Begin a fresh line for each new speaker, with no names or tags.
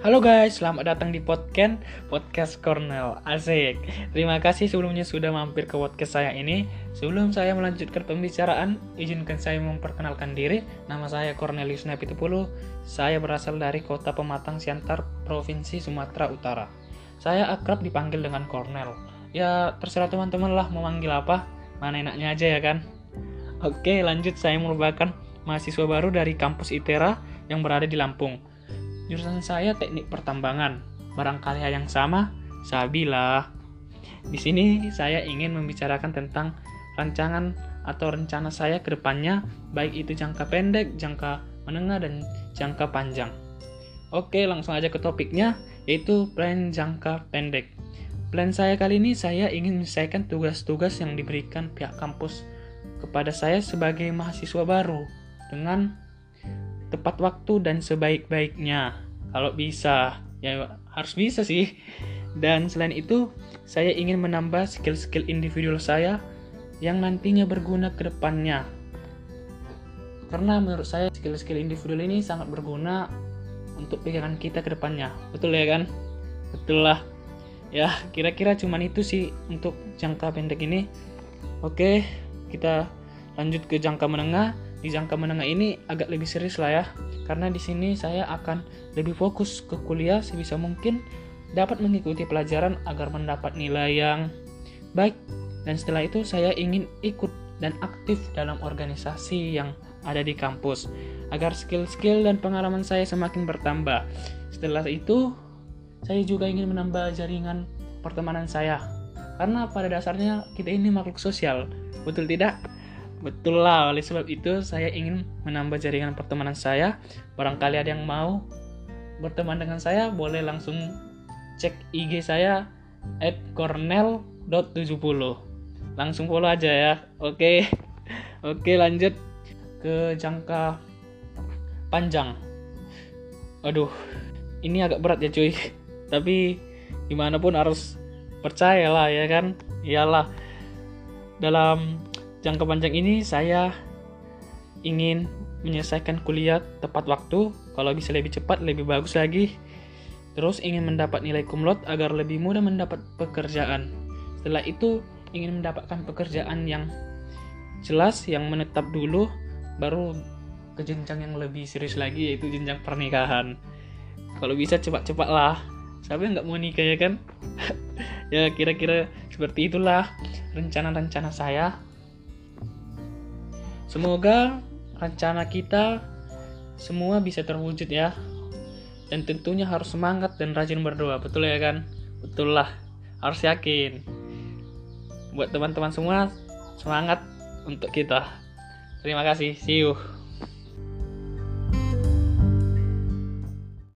Halo guys, selamat datang di podcast Podcast Cornell Asik. Terima kasih sebelumnya sudah mampir ke podcast saya ini. Sebelum saya melanjutkan pembicaraan Izinkan saya memperkenalkan diri. Nama saya Cornelius Napitupulu Saya berasal dari kota Pematang Siantar, Provinsi Sumatera Utara. Saya akrab dipanggil dengan Cornell Ya terserah teman-teman lah mau manggil apa. Mana enaknya aja ya kan? Oke lanjut. Saya merupakan mahasiswa baru dari kampus ITERA yang berada di Lampung Jurusan saya teknik pertambangan. Barangkali yang sama, Sabila. Di sini saya ingin membicarakan tentang rancangan atau rencana saya ke depannya, baik itu jangka pendek, jangka menengah, dan jangka panjang. Oke, langsung aja ke topiknya, yaitu plan jangka pendek. Plan saya kali ini saya ingin menyelesaikan tugas-tugas yang diberikan pihak kampus kepada saya sebagai mahasiswa baru dengan tepat waktu dan sebaik-baiknya. Kalau bisa, ya harus bisa sih. Dan selain itu, saya ingin menambah skill-skill individual saya yang nantinya berguna ke depannya. Karena menurut saya skill-skill individual ini sangat berguna untuk pikiran kita ke depannya. Betul ya kan? Betul lah. Ya, kira-kira cuman itu sih untuk jangka pendek ini. Oke, kita lanjut ke jangka menengah di jangka menengah ini agak lebih serius lah ya. Karena di sini saya akan lebih fokus ke kuliah sebisa mungkin dapat mengikuti pelajaran agar mendapat nilai yang baik. Dan setelah itu saya ingin ikut dan aktif dalam organisasi yang ada di kampus agar skill-skill dan pengalaman saya semakin bertambah. Setelah itu saya juga ingin menambah jaringan pertemanan saya. Karena pada dasarnya kita ini makhluk sosial. Betul tidak Betul lah, oleh sebab itu saya ingin menambah jaringan pertemanan saya. Barangkali ada yang mau berteman dengan saya, boleh langsung cek IG saya at cornel.70. Langsung follow aja ya. Oke. Oke, lanjut ke jangka panjang. Aduh, ini agak berat ya cuy. Tapi gimana pun harus percayalah ya kan. Iyalah dalam jangka panjang ini saya ingin menyelesaikan kuliah tepat waktu, kalau bisa lebih cepat lebih bagus lagi. Terus ingin mendapat nilai kumlot agar lebih mudah mendapat pekerjaan. Setelah itu ingin mendapatkan pekerjaan yang jelas yang menetap dulu baru ke jenjang yang lebih serius lagi yaitu jenjang pernikahan. Kalau bisa cepat-cepat lah. Siapa nggak mau nikah ya kan? ya kira-kira seperti itulah rencana-rencana saya Semoga rencana kita semua bisa terwujud ya. Dan tentunya harus semangat dan rajin berdoa, betul ya kan? Betul lah, harus yakin. Buat teman-teman semua, semangat untuk kita. Terima kasih, see you.